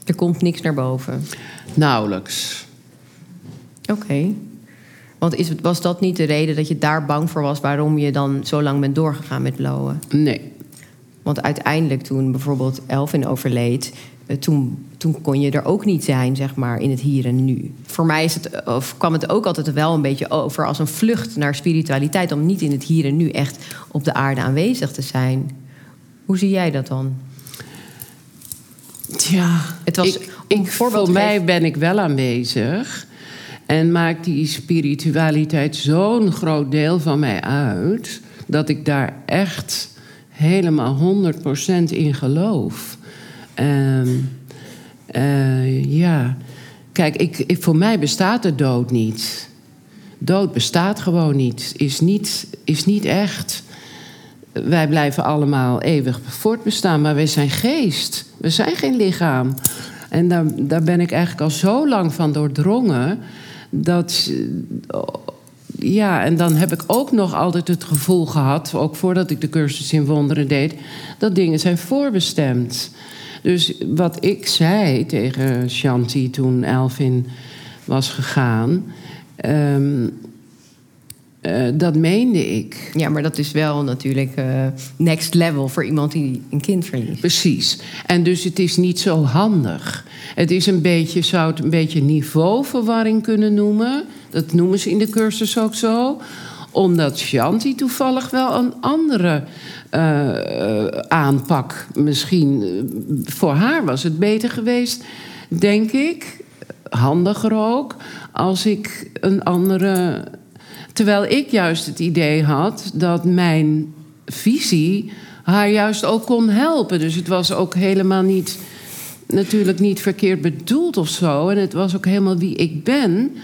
Er komt niks naar boven? Nauwelijks. Oké. Want is, was dat niet de reden dat je daar bang voor was... waarom je dan zo lang bent doorgegaan met blowen? Nee. Want uiteindelijk toen bijvoorbeeld Elvin overleed... Eh, toen, toen kon je er ook niet zijn, zeg maar, in het hier en nu. Voor mij is het, of kwam het ook altijd wel een beetje over als een vlucht naar spiritualiteit... om niet in het hier en nu echt op de aarde aanwezig te zijn. Hoe zie jij dat dan? Ja, het was ik, ik, voor mij ben ik wel aanwezig. En maakt die spiritualiteit zo'n groot deel van mij uit... dat ik daar echt helemaal 100% in geloof. Um, uh, ja, kijk, ik, ik, voor mij bestaat de dood niet. Dood bestaat gewoon niet. Is niet, is niet echt wij blijven allemaal eeuwig voortbestaan, maar wij zijn geest. We zijn geen lichaam. En daar, daar ben ik eigenlijk al zo lang van doordrongen. Dat. Eh, ja, en dan heb ik ook nog altijd het gevoel gehad, ook voordat ik de cursus in wonderen deed, dat dingen zijn voorbestemd. Dus wat ik zei tegen Shanti toen Elvin was gegaan. Um, uh, dat meende ik. Ja, maar dat is wel natuurlijk uh, next level voor iemand die een kind verliest. Precies. En dus het is niet zo handig. Het is een beetje, zou het een beetje niveauverwarring kunnen noemen. Dat noemen ze in de cursus ook zo. Omdat Shanti toevallig wel een andere uh, aanpak misschien... voor haar was het beter geweest, denk ik. Handiger ook. Als ik een andere Terwijl ik juist het idee had dat mijn visie haar juist ook kon helpen. Dus het was ook helemaal niet, natuurlijk niet verkeerd bedoeld of zo. En het was ook helemaal wie ik ben.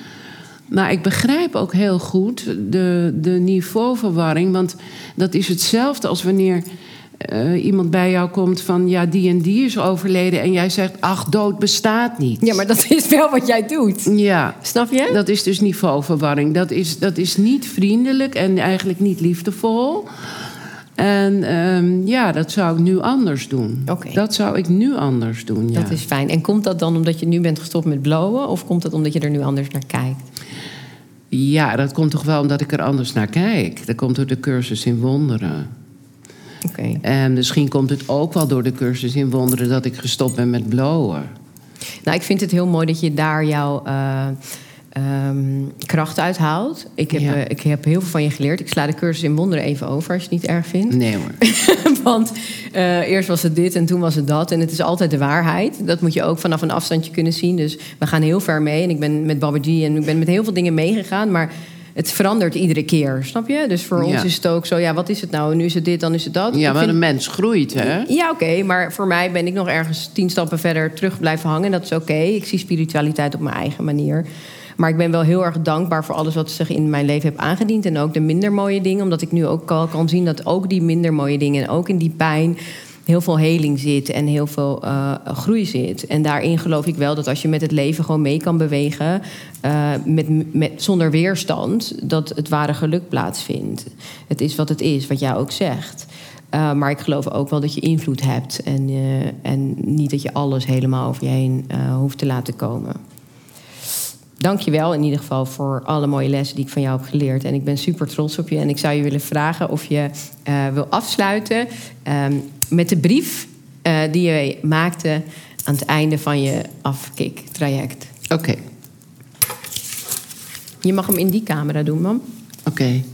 Maar ik begrijp ook heel goed de, de niveauverwarring. Want dat is hetzelfde als wanneer uh, iemand bij jou komt van ja, die en die is overleden. En jij zegt, ach, dood bestaat niet. Ja, maar dat is wel wat jij doet. Ja. Snap je? Dat is dus niveauverwarring. Dat is, dat is niet vriendelijk en eigenlijk niet liefdevol. En um, ja, dat zou ik nu anders doen. Okay. Dat zou ik nu anders doen. Ja. Dat is fijn. En komt dat dan omdat je nu bent gestopt met blowen? Of komt dat omdat je er nu anders naar kijkt? Ja, dat komt toch wel omdat ik er anders naar kijk. Dat komt door de cursus in wonderen. Okay. En misschien komt het ook wel door de cursus in wonderen dat ik gestopt ben met blowen. Nou, ik vind het heel mooi dat je daar jouw uh, ehm, kracht uithaalt. Ik heb, Ja. eh, ik heb heel veel van je geleerd. Ik sla de cursus in wonderen even over als je het niet erg vindt. Nee hoor. Want eh, eerst was het dit en toen was het dat. En het is altijd de waarheid. Dat moet je ook vanaf een afstandje kunnen zien. Dus we gaan heel ver mee. En ik ben met Baba G en ik ben met heel veel dingen meegegaan. Maar het verandert iedere keer, snap je? Dus voor Ja. ons is het ook zo, ja, wat is het nou? Nu is het dit, dan is het dat. Ja, Ik maar vind- een mens groeit, hè? ja, oké, maar voor mij ben ik nog ergens tien stappen verder terug blijven hangen. En dat is oké. Ik zie spiritualiteit op mijn eigen manier. Maar ik ben wel heel erg dankbaar voor alles wat zich in mijn leven heb aangediend. En ook de minder mooie dingen. Omdat ik nu ook al kan zien dat ook die minder mooie dingen... en ook in die pijn heel veel heling zit en heel veel eh, groei zit. En daarin geloof ik wel dat als je met het leven gewoon mee kan bewegen... eh, met, zonder weerstand, dat het ware geluk plaatsvindt. Het is wat het is, wat jij ook zegt. Uh, maar ik geloof ook wel dat je invloed hebt. En, en niet dat je alles helemaal over je heen hoeft te laten komen. Dank je wel in ieder geval voor alle mooie lessen die ik van jou heb geleerd. En ik ben super trots op je. En ik zou je willen vragen of je wil afsluiten um, met de brief uh, die je maakte aan het einde van je afkiktraject. Oké. Okay. Je mag hem in die camera doen, mam. Oké. Okay.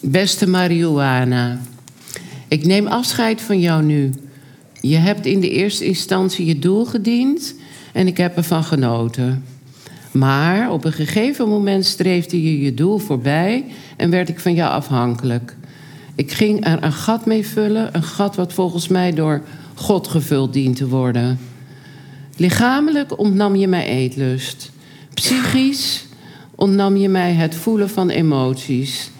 Beste Marihuana, ik neem afscheid van jou nu. Je hebt in de eerste instantie je doel gediend en ik heb ervan genoten. Maar op een gegeven moment streefde je je doel voorbij en werd ik van jou afhankelijk. Ik ging er een gat mee vullen, een gat wat volgens mij door God gevuld dient te worden. Lichamelijk ontnam je mij eetlust. Psychisch ontnam je mij het voelen van emoties.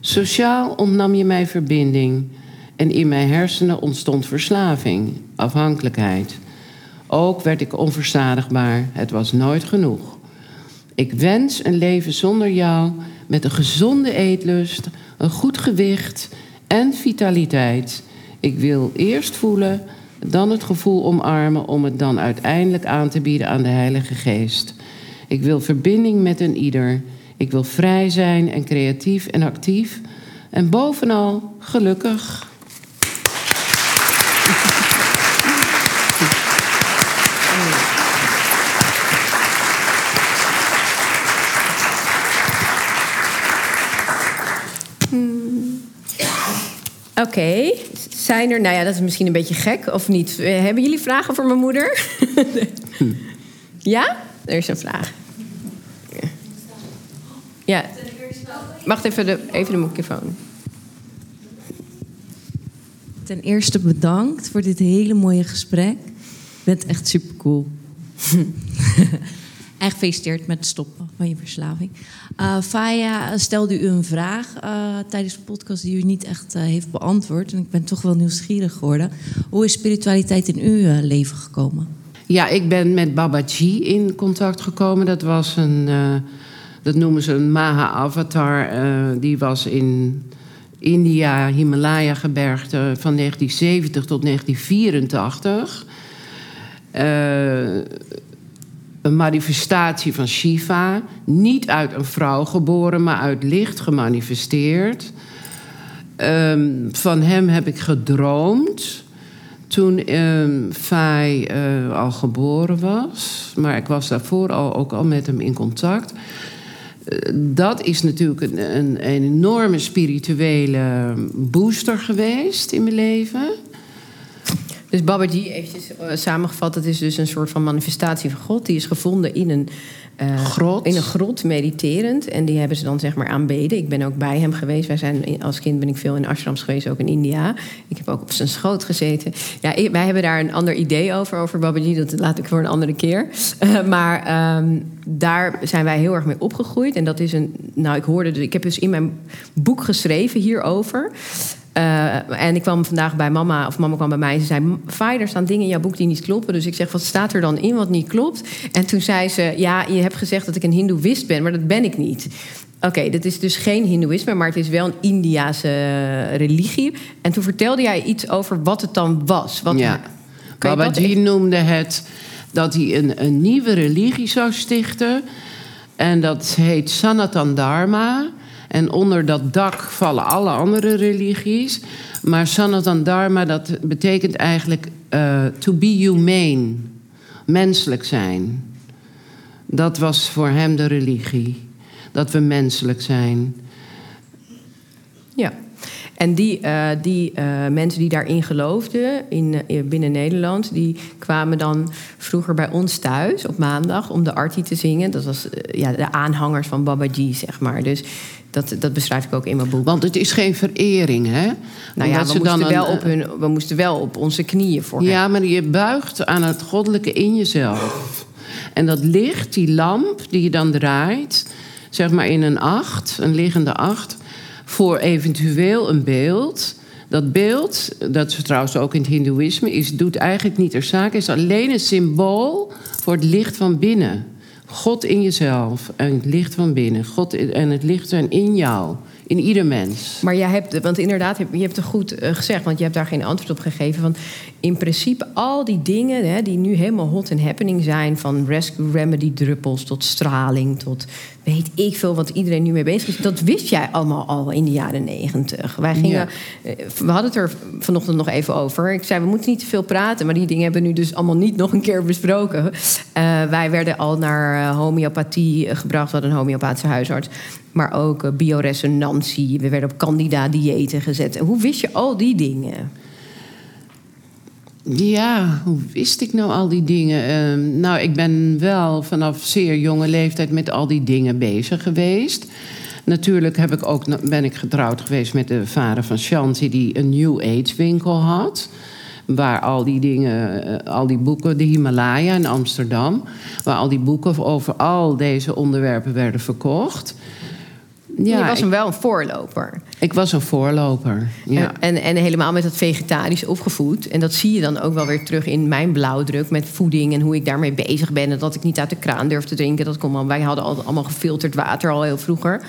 Sociaal ontnam je mij verbinding. En in mijn hersenen ontstond verslaving, afhankelijkheid. Ook werd ik onverzadigbaar. Het was nooit genoeg. Ik wens een leven zonder jou met een gezonde eetlust, een goed gewicht en vitaliteit. Ik wil eerst voelen, dan het gevoel omarmen om het dan uiteindelijk aan te bieden aan de Heilige Geest. Ik wil verbinding met een ieder. Ik wil vrij zijn en creatief en actief. En bovenal gelukkig. Oké, zijn er, nou ja, dat is misschien een beetje gek of niet. Hebben jullie vragen voor mijn moeder? ja? Er is een vraag. Ja. Wacht even de, even de microfoon. Ten eerste bedankt voor dit hele mooie gesprek. Je bent echt super cool. en gefeliciteerd met het stoppen van je verslaving. Uh, Faya stelde u een vraag uh, tijdens de podcast die u niet echt uh, heeft beantwoord. En ik ben toch wel nieuwsgierig geworden. Hoe is spiritualiteit in uw leven gekomen? Ja, ik ben met Babaji in contact gekomen. Dat was een, dat noemen ze een Maha-avatar. Die was in India, Himalaya-gebergte van 1970 tot 1984. Uh, een manifestatie van Shiva. Niet uit een vrouw geboren, maar uit licht gemanifesteerd. Um, van hem heb ik gedroomd toen um, Fai uh, al geboren was. Maar ik was daarvoor al, ook al met hem in contact. Uh, dat is natuurlijk een, een, een, enorme spirituele booster geweest in mijn leven. Dus Babaji, eventjes uh, samengevat, dat is dus een soort van manifestatie van God. Die is gevonden in een, uh, grot. in een grot, mediterend. En die hebben ze dan zeg maar aanbeden. Ik ben ook bij hem geweest. Wij zijn, als kind ben ik veel in ashrams geweest, ook in India. Ik heb ook op zijn schoot gezeten. Ja, ik, wij hebben daar een ander idee over, over Babaji. Dat laat ik voor een andere keer. Uh, maar um, daar zijn wij heel erg mee opgegroeid. En dat is een... Nou, ik hoorde... Dus, ik heb dus in mijn boek geschreven hierover... Uh, en ik kwam vandaag bij mama, of mama kwam bij mij en ze zei: Vaai, er staan dingen in jouw boek die niet kloppen. Dus ik zeg: Wat staat er dan in wat niet klopt? En toen zei ze: Ja, je hebt gezegd dat ik een Hindoeïst ben, maar dat ben ik niet. Oké, okay, dat is dus geen Hindoeïsme, maar het is wel een Indiase religie. En toen vertelde jij iets over wat het dan was. Wat, ja, Babaji noemde het dat hij een, een nieuwe religie zou stichten. En dat heet Sanatan Dharma. En onder dat dak vallen alle andere religies. Maar Sanatan Dharma, dat betekent eigenlijk uh, to be humane. Menselijk zijn. Dat was voor hem de religie. Dat we menselijk zijn. Ja. En die, uh, die uh, mensen die daarin geloofden in, uh, binnen Nederland, die kwamen dan vroeger bij ons thuis op maandag om de arti te zingen. Dat was ja, de aanhangers van Babaji, zeg maar. Dus dat, dat beschrijf ik ook in mijn boek. Want het is geen verering, hè? Nou ja, we moesten, wel op hun, we moesten wel op onze knieën voor Ja, maar je buigt aan het goddelijke in jezelf. En dat licht, die lamp die je dan draait, zeg maar in een acht, een liggende acht, voor eventueel een beeld. Dat beeld, dat is trouwens ook in het Hindoeïsme, is, doet eigenlijk niet ter zake, is alleen een symbool voor het licht van binnen. God in jezelf en het licht van binnen. God en het licht zijn in jou, in ieder mens. Maar jij hebt, want inderdaad, je hebt het goed eh, gezegd, want je hebt daar geen antwoord op gegeven. Want in principe al die dingen hè, die nu helemaal hot and happening zijn, van rescue remedy druppels tot straling, tot weet ik veel wat iedereen nu mee bezig is. Dat wist jij allemaal al in de jaren negentig. Wij gingen, ja. we hadden het er vanochtend nog even over. Ik zei, we moeten niet te veel praten, maar die dingen hebben we nu dus allemaal niet nog een keer besproken. Uh, wij werden al naar homeopathie gebracht, we hadden een homeopathische huisarts. Maar ook bioresonantie. We werden op candida-diëten gezet. Hoe wist je al die dingen? Ja, hoe wist ik nou al die dingen? Uh, nou, ik ben wel vanaf zeer jonge leeftijd met al die dingen bezig geweest. Natuurlijk heb ik ook, ben ik getrouwd geweest met de vader van Shanti... die een New Age winkel had. Waar al die dingen, uh, al die boeken, de Himalaya in Amsterdam... waar al die boeken over al deze onderwerpen werden verkocht... Ja, je was hem wel een voorloper. Ik was een voorloper, ja. En, en helemaal met dat vegetarisch opgevoed. En dat zie je dan ook wel weer terug in mijn blauwdruk met voeding... en hoe ik daarmee bezig ben. En dat ik niet uit de kraan durf te drinken. Dat komt, wij hadden allemaal gefilterd water al heel vroeger.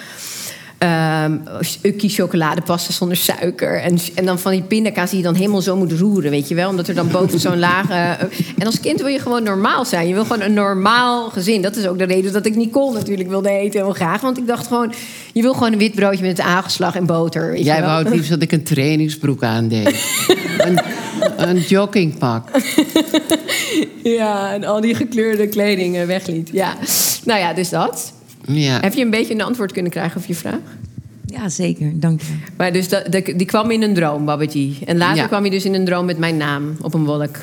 Um, ukkie chocoladepasta zonder suiker. En, en dan van die pindakaas die je dan helemaal zo moet roeren, weet je wel. Omdat er dan boven zo'n lage... en als kind wil je gewoon normaal zijn. Je wil gewoon een normaal gezin. Dat is ook de reden dat ik Nicole natuurlijk wilde eten heel graag. Want ik dacht gewoon, je wil gewoon een wit broodje met aangeslag en boter. Weet Jij je wel? wou het liefst dat ik een trainingsbroek aandeed. een, een joggingpak. ja, en al die gekleurde kleding wegliet. Ja, nou ja, dus dat. Ja. Heb je een beetje een antwoord kunnen krijgen op je vraag? Ja, zeker. Dank je. Maar dus dat, die kwam in een droom, Babaji. En later Ja. kwam je dus in een droom met mijn naam op een wolk.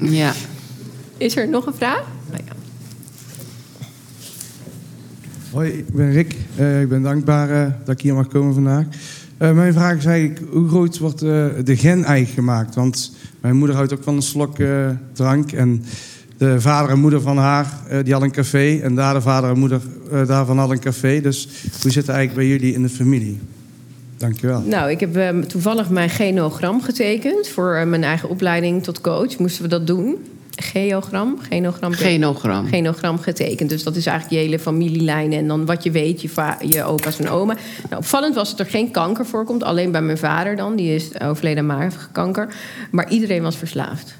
Ja. Is er nog een vraag? Ja. Hoi, ik ben Rick. Eh, ik ben dankbaar eh, dat ik hier mag komen vandaag. Eh, mijn vraag is eigenlijk, hoe groot wordt eh, de gen eigenlijk gemaakt? Want mijn moeder houdt ook van een slok eh, drank. En de vader en moeder van haar, eh, die hadden een café. En daar de vader en moeder eh, daarvan hadden een café. Dus hoe zit het eigenlijk bij jullie in de familie? Dankjewel. Nou, ik heb eh, toevallig mijn genogram getekend voor eh, mijn eigen opleiding tot coach. Moesten we dat doen? Geogram? Genogram? Genogram. genogram getekend. Dus dat is eigenlijk je hele familielijn. En dan wat je weet, je, je opa's en oma. Nou, opvallend was dat er geen kanker voorkomt. Alleen bij mijn vader dan. Die is overleden aan maagkanker. Maar iedereen was verslaafd.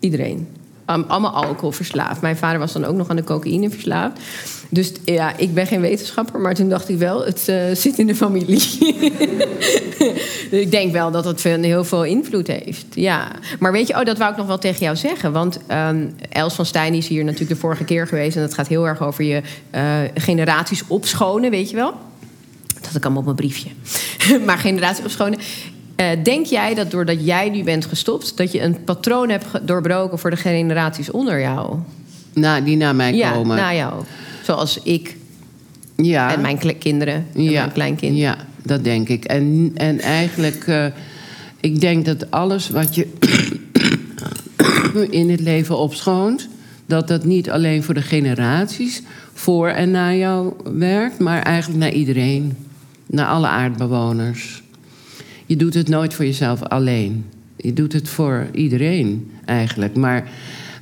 Iedereen. Allemaal alcohol verslaafd. Mijn vader was dan ook nog aan de cocaïne verslaafd. Dus ja, ik ben geen wetenschapper, maar toen dacht ik wel, het eh, zit in de familie. Dus ik denk wel dat het heel veel invloed heeft. Ja. Maar weet je, oh, dat wou ik nog wel tegen jou zeggen. Want ehm, Els van Stijn is hier natuurlijk de vorige keer geweest. En dat gaat heel erg over je eh, generaties opschonen, weet je wel. Dat had ik allemaal op mijn briefje. maar generaties opschonen. Eh, denk jij dat doordat jij nu bent gestopt, dat je een patroon hebt doorbroken voor de generaties onder jou? Nou, die naar mij Ja, komen. na jou. Zoals ik ja. en mijn kinderen en ja. mijn kleinkind. Ja, dat denk ik. En, en eigenlijk, eh, ik denk dat alles wat je in het leven opschoont, dat dat niet alleen voor de generaties voor en na jou werkt, maar eigenlijk naar iedereen, naar alle aardbewoners. Je doet het nooit voor jezelf alleen. Je doet het voor iedereen eigenlijk. Maar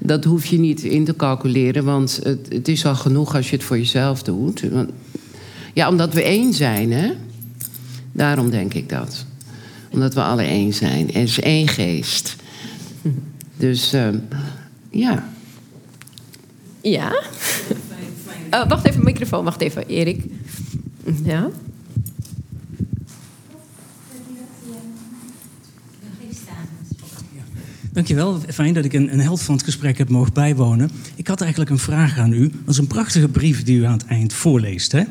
dat hoef je niet in te calculeren, want het, het is al genoeg als je het voor jezelf doet. Ja, omdat we één zijn, hè? Daarom denk ik dat. Omdat we alle één zijn. Er is één geest. Dus ehm, ja. Ja? Oh, wacht even, microfoon. Wacht even, Erik. Ja? Dankjewel. Fijn dat ik een, een held van het gesprek heb mogen bijwonen. Ik had eigenlijk een vraag aan u. Dat is een prachtige brief die u aan het eind voorleest. Hè?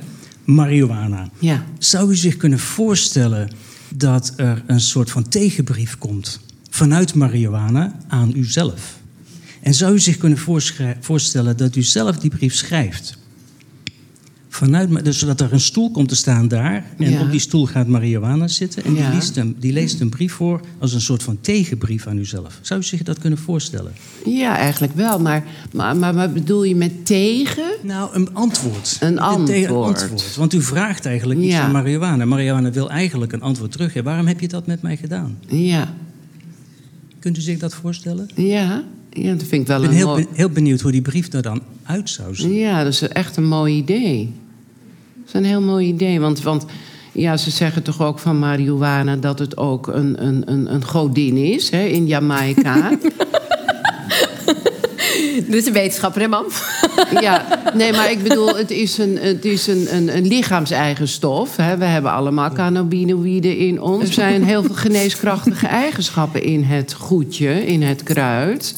Marihuana. Ja. Zou u zich kunnen voorstellen dat er een soort van tegenbrief komt vanuit marihuana aan uzelf? En zou u zich kunnen voorstellen dat u zelf die brief schrijft? Vanuit, dus zodat er een stoel komt te staan daar. En Ja. op die stoel gaat marihuana zitten. En Ja. die, leest een, die leest een brief voor als een soort van tegenbrief aan uzelf. Zou u zich dat kunnen voorstellen? Ja, eigenlijk wel. Maar, maar, maar wat bedoel je met tegen? Nou, een antwoord. Een antwoord. Want u vraagt eigenlijk iets Ja. aan marihuana. Marihuana wil eigenlijk een antwoord terug. Waarom heb je dat met mij gedaan? Ja. Kunt u zich dat voorstellen? Ja, ja dat vind ik wel Ik ben een heel, mooi... heel benieuwd hoe die brief er dan uit zou zien. Ja, dat is echt een mooi idee. Dat is een heel mooi idee. Want, want ja, ze zeggen toch ook van marihuana dat het ook een, een, een, een godin is hè, in Jamaica. Dit is een wetenschapper, hè, mam? ja, nee, maar ik bedoel, het is een, het is een, een, een lichaamseigen stof. Hè. We hebben allemaal cannabinoïden in ons. Er zijn heel veel geneeskrachtige eigenschappen in het goedje, in het kruid.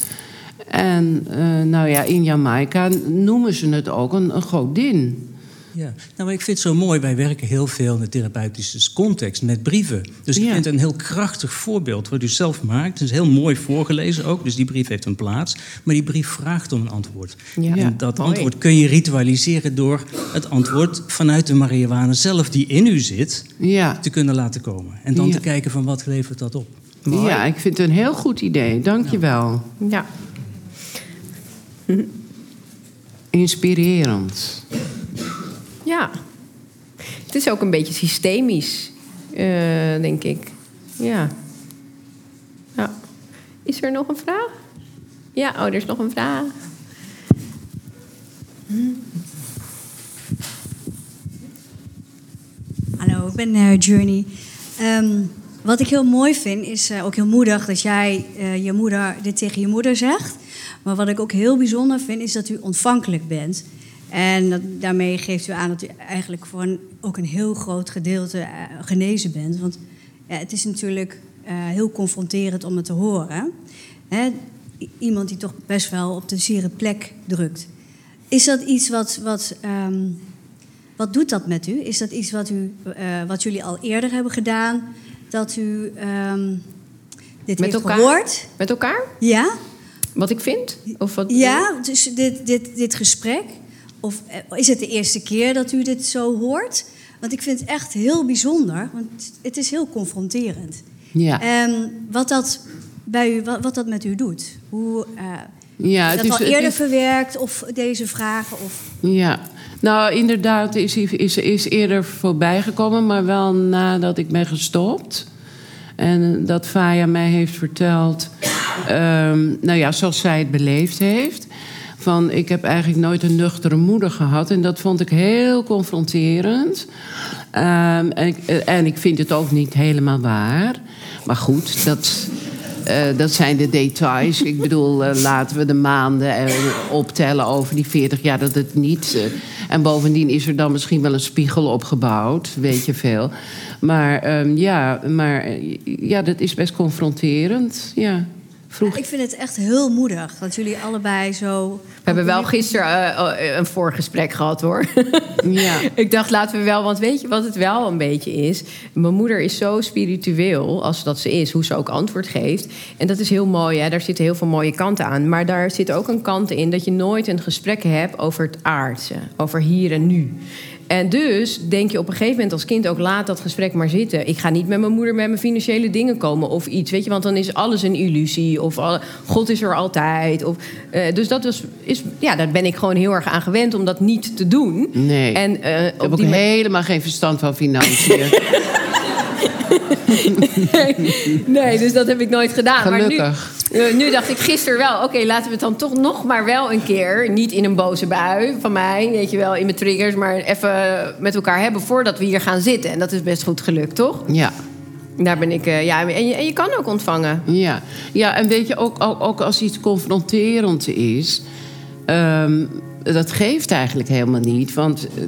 En eh, nou ja, in Jamaica noemen ze het ook een, een godin. Ja. Nou, maar ik vind het zo mooi. Wij werken heel veel in de therapeutische context met brieven. Dus ik Ja. vind het een heel krachtig voorbeeld wat u zelf maakt. Het is heel mooi voorgelezen ook. Dus die brief heeft een plaats. Maar die brief vraagt om een antwoord. Ja. En dat Mooi. antwoord kun je ritualiseren door het antwoord vanuit de marihuana zelf die in u zit Ja. te kunnen laten komen. En dan Ja. te kijken van wat levert dat op. Ja, ik vind het een heel goed idee. Dank je wel. Ja. Inspirerend. Ja. Het is ook een beetje systemisch, eh, denk ik. Ja. ja. Is er nog een vraag? Ja, oh, er is nog een vraag. Hallo, ik ben eh, Journey. Ehm, wat ik heel mooi vind, is eh, ook heel moedig dat jij eh, je moeder, dit tegen je moeder zegt. Maar wat ik ook heel bijzonder vind, is dat u ontvankelijk bent. En dat, daarmee geeft u aan dat u eigenlijk voor een, ook een heel groot gedeelte eh, genezen bent. Want ja, het is natuurlijk eh, heel confronterend om het te horen. Hè? Iemand die toch best wel op de zere plek drukt. Is dat iets wat, wat ehm, wat doet dat met u? Is dat iets wat, u, eh, wat jullie al eerder hebben gedaan? Dat u ehm, dit Met heeft elkaar? gehoord? Met elkaar? Ja? Wat ik vind? Of wat Ja, dus dit, dit, dit gesprek? Of eh, is het de eerste keer dat u dit zo hoort? Want ik vind het echt heel bijzonder, want het is heel confronterend. Ja. Ehm, wat, dat bij u, wat, wat dat met u doet? Hoe, eh Ja, is het dat is, al het eerder is- verwerkt of deze vragen? Of... Ja, nou inderdaad is, is, is eerder voorbij gekomen, maar wel nadat ik ben gestopt. En dat Faya mij heeft verteld, ehm, nou ja, zoals zij het beleefd heeft. Van ik heb eigenlijk nooit een nuchtere moeder gehad. En dat vond ik heel confronterend. Ehm, en, ik, eh, en ik vind het ook niet helemaal waar. Maar goed, dat, eh, dat zijn de details. Ik bedoel, eh, laten we de maanden optellen over die 40 jaar dat het niet. en bovendien is er dan misschien wel een spiegel opgebouwd, weet je veel. Maar ehm, ja, maar ja, dat is best confronterend. Ja. Vroeg. Ik vind het echt heel moedig dat jullie allebei zo... We hebben wel gisteren eh, eh, een voorgesprek gehad hoor. Ja. ik dacht, laten we wel, want weet je wat het wel een beetje is? Mijn moeder is zo spiritueel als dat ze is, hoe ze ook antwoord geeft. En dat is heel mooi, hè? daar zitten heel veel mooie kanten aan. Maar daar zit ook een kant in dat je nooit een gesprek hebt over het aardse, over hier en nu. En dus denk je op een gegeven moment als kind ook laat dat gesprek maar zitten. Ik ga niet met mijn moeder met mijn financiële dingen komen of iets, weet je, want dan is alles een illusie of God is er altijd. Of, eh, dus dat was, is, ja, daar ben ik gewoon heel erg aan gewend om dat niet te doen. Nee. En eh, ik heb ook helemaal geen verstand van financiën. nee, dus dat heb ik nooit gedaan. Gelukkig. Maar nu, nu dacht ik gisteren wel, oké, laten we het dan toch nog maar wel een keer, niet in een boze bui van mij, weet je wel, in mijn triggers, maar even met elkaar hebben voordat we hier gaan zitten. En dat is best goed gelukt, toch? ja. Daar ben ik, eh, ja, en je, en je kan ook ontvangen. Ja, ja en weet je, ook, ook, ook als iets confronterend is... ehm, dat geeft eigenlijk helemaal niet. Want eh,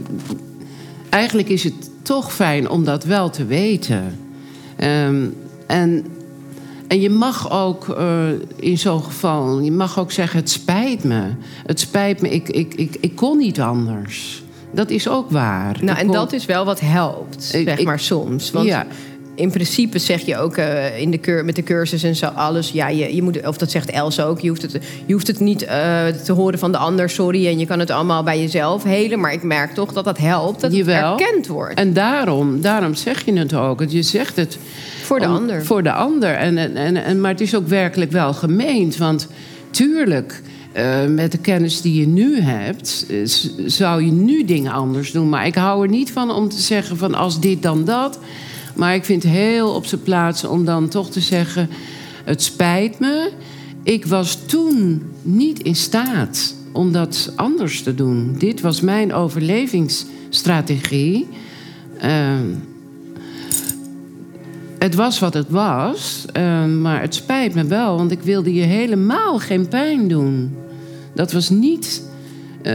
eigenlijk is het toch fijn om dat wel te weten. Ehm, en, En je mag ook uh, in zo'n geval, je mag ook zeggen: het spijt me. Het spijt me, ik, ik, ik, ik kon niet anders. Dat is ook waar. Nou, Ik en kon- dat is wel wat helpt, Ik- zeg ik- maar soms. Want Ja. In principe zeg je ook eh, in de met de cursus en zo alles. Ja, je, je moet, of dat zegt Els ook. Je hoeft het, je hoeft het niet eh, te horen van de ander, sorry. En je kan het allemaal bij jezelf helen. Maar ik merk toch dat dat helpt. Dat Jawel. het erkend wordt En daarom, daarom zeg je het ook. Je zegt het voor de om- ander. Voor de ander. En, en, en, en- maar het is ook werkelijk wel gemeend. Want tuurlijk, eh, met de kennis die je nu hebt, zou je nu dingen anders doen. Maar ik hou er niet van om te zeggen van als dit dan dat. Maar ik vind heel op zijn plaats om dan toch te zeggen: het spijt me. Ik was toen niet in staat om dat anders te doen. Dit was mijn overlevingsstrategie. Ehm, het was wat het was, ehm, maar het spijt me wel, want ik wilde je helemaal geen pijn doen. Dat was niet. eh,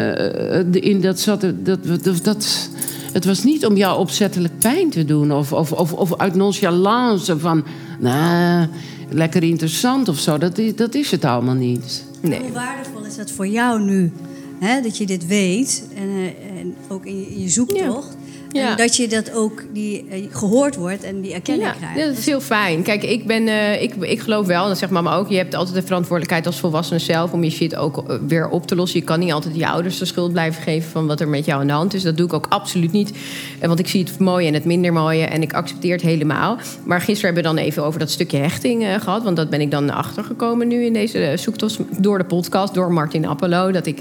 de- in dat zat. Dat, dat, dat, het was niet om jou opzettelijk pijn te doen. Of, of, of, of uit nonchalance van. Nou, lekker interessant of zo. Dat is, dat is het allemaal niet. Nee. Hoe waardevol is dat voor jou nu? Hè, dat je dit weet en, eh, en ook in je, in je zoektocht. Ja. En dat je dat ook die, eh, gehoord wordt en die erkenning Ja, krijgt. ja, dat is heel fijn. Kijk, ik, ben, eh, ik, ik geloof wel, en dat zegt mama ook... je hebt altijd de verantwoordelijkheid als volwassene zelf... om je shit ook eh, weer op te lossen. Je kan niet altijd je ouders de schuld blijven geven... van wat er met jou aan de hand is. Dat doe ik ook absoluut niet. Want ik zie het mooie en het minder mooie... en ik accepteer het helemaal. Maar gisteren hebben we dan even over dat stukje hechting eh, gehad... want dat ben ik dan achtergekomen nu in deze zoektocht... door de podcast, door Martin Appelo... dat ik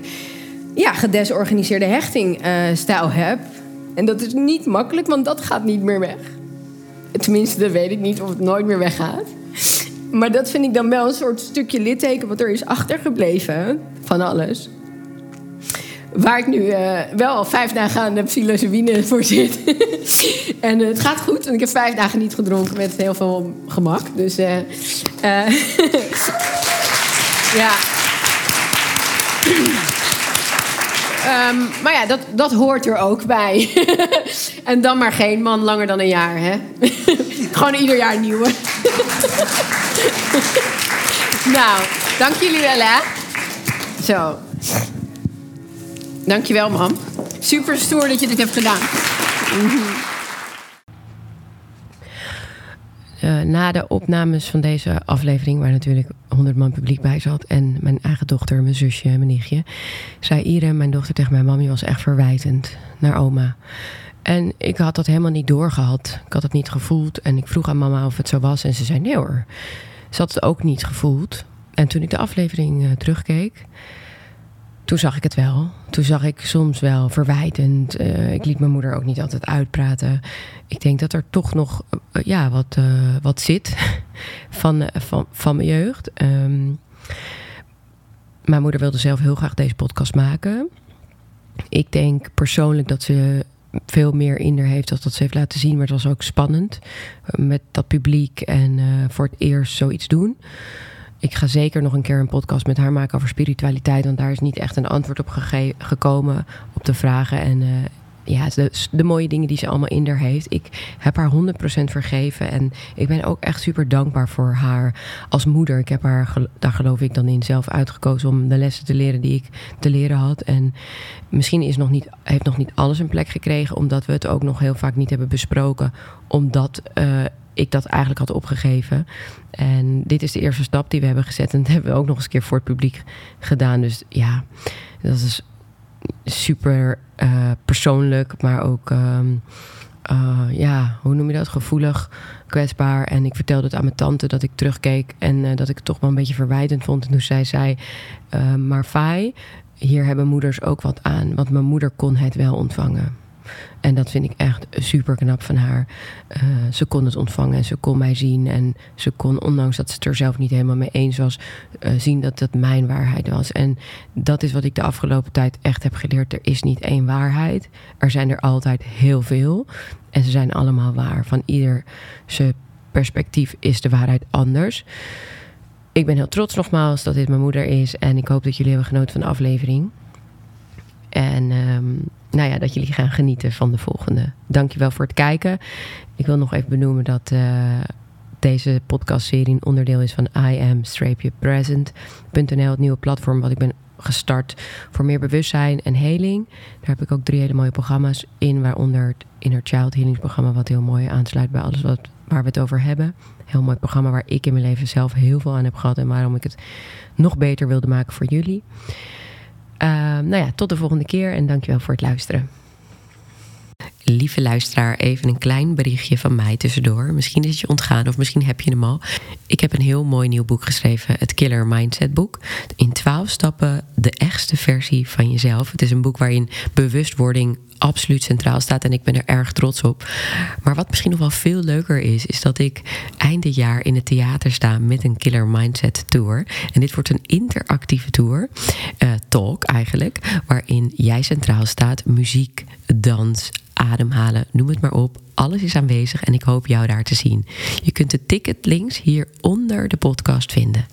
ja, gedesorganiseerde hechtingstijl heb... En dat is niet makkelijk, want dat gaat niet meer weg. Tenminste, dat weet ik niet of het nooit meer weggaat. Maar dat vind ik dan wel een soort stukje litteken wat er is achtergebleven van alles. Waar ik nu eh, wel al vijf dagen aan de psilocybine voor zit. en eh, het gaat goed, want ik heb vijf dagen niet gedronken met heel veel gemak. Dus eh, ja. Ehm, maar ja, dat, dat hoort er ook bij. en dan maar geen man langer dan een jaar, hè? Gewoon ieder jaar nieuwe. nou, dank jullie wel, hè? Zo. Dankjewel, mam. Super stoer dat je dit hebt gedaan. Eh, na de opnames van deze aflevering, waar natuurlijk 100 man publiek bij zat, en mijn eigen dochter, mijn zusje mijn nichtje, zei Irene, mijn dochter, tegen mijn mam: Je was echt verwijtend naar oma. En ik had dat helemaal niet doorgehad. Ik had het niet gevoeld. En ik vroeg aan mama of het zo was. En ze zei: Nee hoor. Ze had het ook niet gevoeld. En toen ik de aflevering eh, terugkeek, toen zag ik het wel. Toen zag ik soms wel verwijtend. Eh, ik liet mijn moeder ook niet altijd uitpraten. Ik denk dat er toch nog eh, ja, wat, eh, wat zit van, van, van mijn jeugd. Ehm, mijn moeder wilde zelf heel graag deze podcast maken. Ik denk persoonlijk dat ze veel meer in haar heeft dan dat ze heeft laten zien. Maar het was ook spannend met dat publiek en voor het eerst zoiets doen. Ik ga zeker nog een keer een podcast met haar maken over spiritualiteit. Want daar is niet echt een antwoord op gekomen op de vragen. En eh, ja, de, de mooie dingen die ze allemaal in haar heeft. Ik heb haar 100% vergeven. En ik ben ook echt super dankbaar voor haar als moeder. Ik heb haar, daar geloof ik dan in, zelf uitgekozen om de lessen te leren die ik te leren had. En misschien is nog niet, heeft nog niet alles een plek gekregen, omdat we het ook nog heel vaak niet hebben besproken. Omdat eh, ik dat eigenlijk had opgegeven. En dit is de eerste stap die we hebben gezet. En dat hebben we ook nog eens een keer voor het publiek gedaan. Dus ja, dat is super eh, persoonlijk, maar ook, ehm, eh, ja, hoe noem je dat? Gevoelig, kwetsbaar. En ik vertelde het aan mijn tante dat ik terugkeek en eh, dat ik het toch wel een beetje verwijtend vond. En toen zei zij, eh, maar Fai, hier hebben moeders ook wat aan. Want mijn moeder kon het wel ontvangen. En dat vind ik echt super knap van haar. Eh, ze kon het ontvangen en ze kon mij zien. En ze kon, ondanks dat ze het er zelf niet helemaal mee eens was, eh, zien dat dat mijn waarheid was. En dat is wat ik de afgelopen tijd echt heb geleerd. Er is niet één waarheid. Er zijn er altijd heel veel. En ze zijn allemaal waar. Van ieder zijn perspectief is de waarheid anders. Ik ben heel trots nogmaals dat dit mijn moeder is. En ik hoop dat jullie hebben genoten van de aflevering. En ehm, nou ja, dat jullie gaan genieten van de volgende. Dankjewel voor het kijken. Ik wil nog even benoemen dat eh, deze podcastserie een onderdeel is van I am-present.nl, het nieuwe platform wat ik ben gestart voor meer bewustzijn en heling. Daar heb ik ook drie hele mooie programma's in, waaronder het Inner Child Healing programma, wat heel mooi aansluit bij alles wat, waar we het over hebben. Heel mooi programma waar ik in mijn leven zelf heel veel aan heb gehad en waarom ik het nog beter wilde maken voor jullie. Uh, nou ja, tot de volgende keer en dankjewel voor het luisteren. Lieve luisteraar, even een klein berichtje van mij tussendoor. Misschien is het je ontgaan of misschien heb je hem al. Ik heb een heel mooi nieuw boek geschreven, het Killer Mindset boek. In 12 stappen de echtste versie van jezelf. Het is een boek waarin bewustwording absoluut centraal staat en ik ben er erg trots op. Maar wat misschien nog wel veel leuker is, is dat ik eind jaar in het theater sta met een Killer Mindset Tour. En dit wordt een interactieve tour, uh, talk eigenlijk, waarin jij centraal staat, muziek, dans, ademhalen, noem het maar op. Alles is aanwezig en ik hoop jou daar te zien. Je kunt de ticket links hier onder de podcast vinden.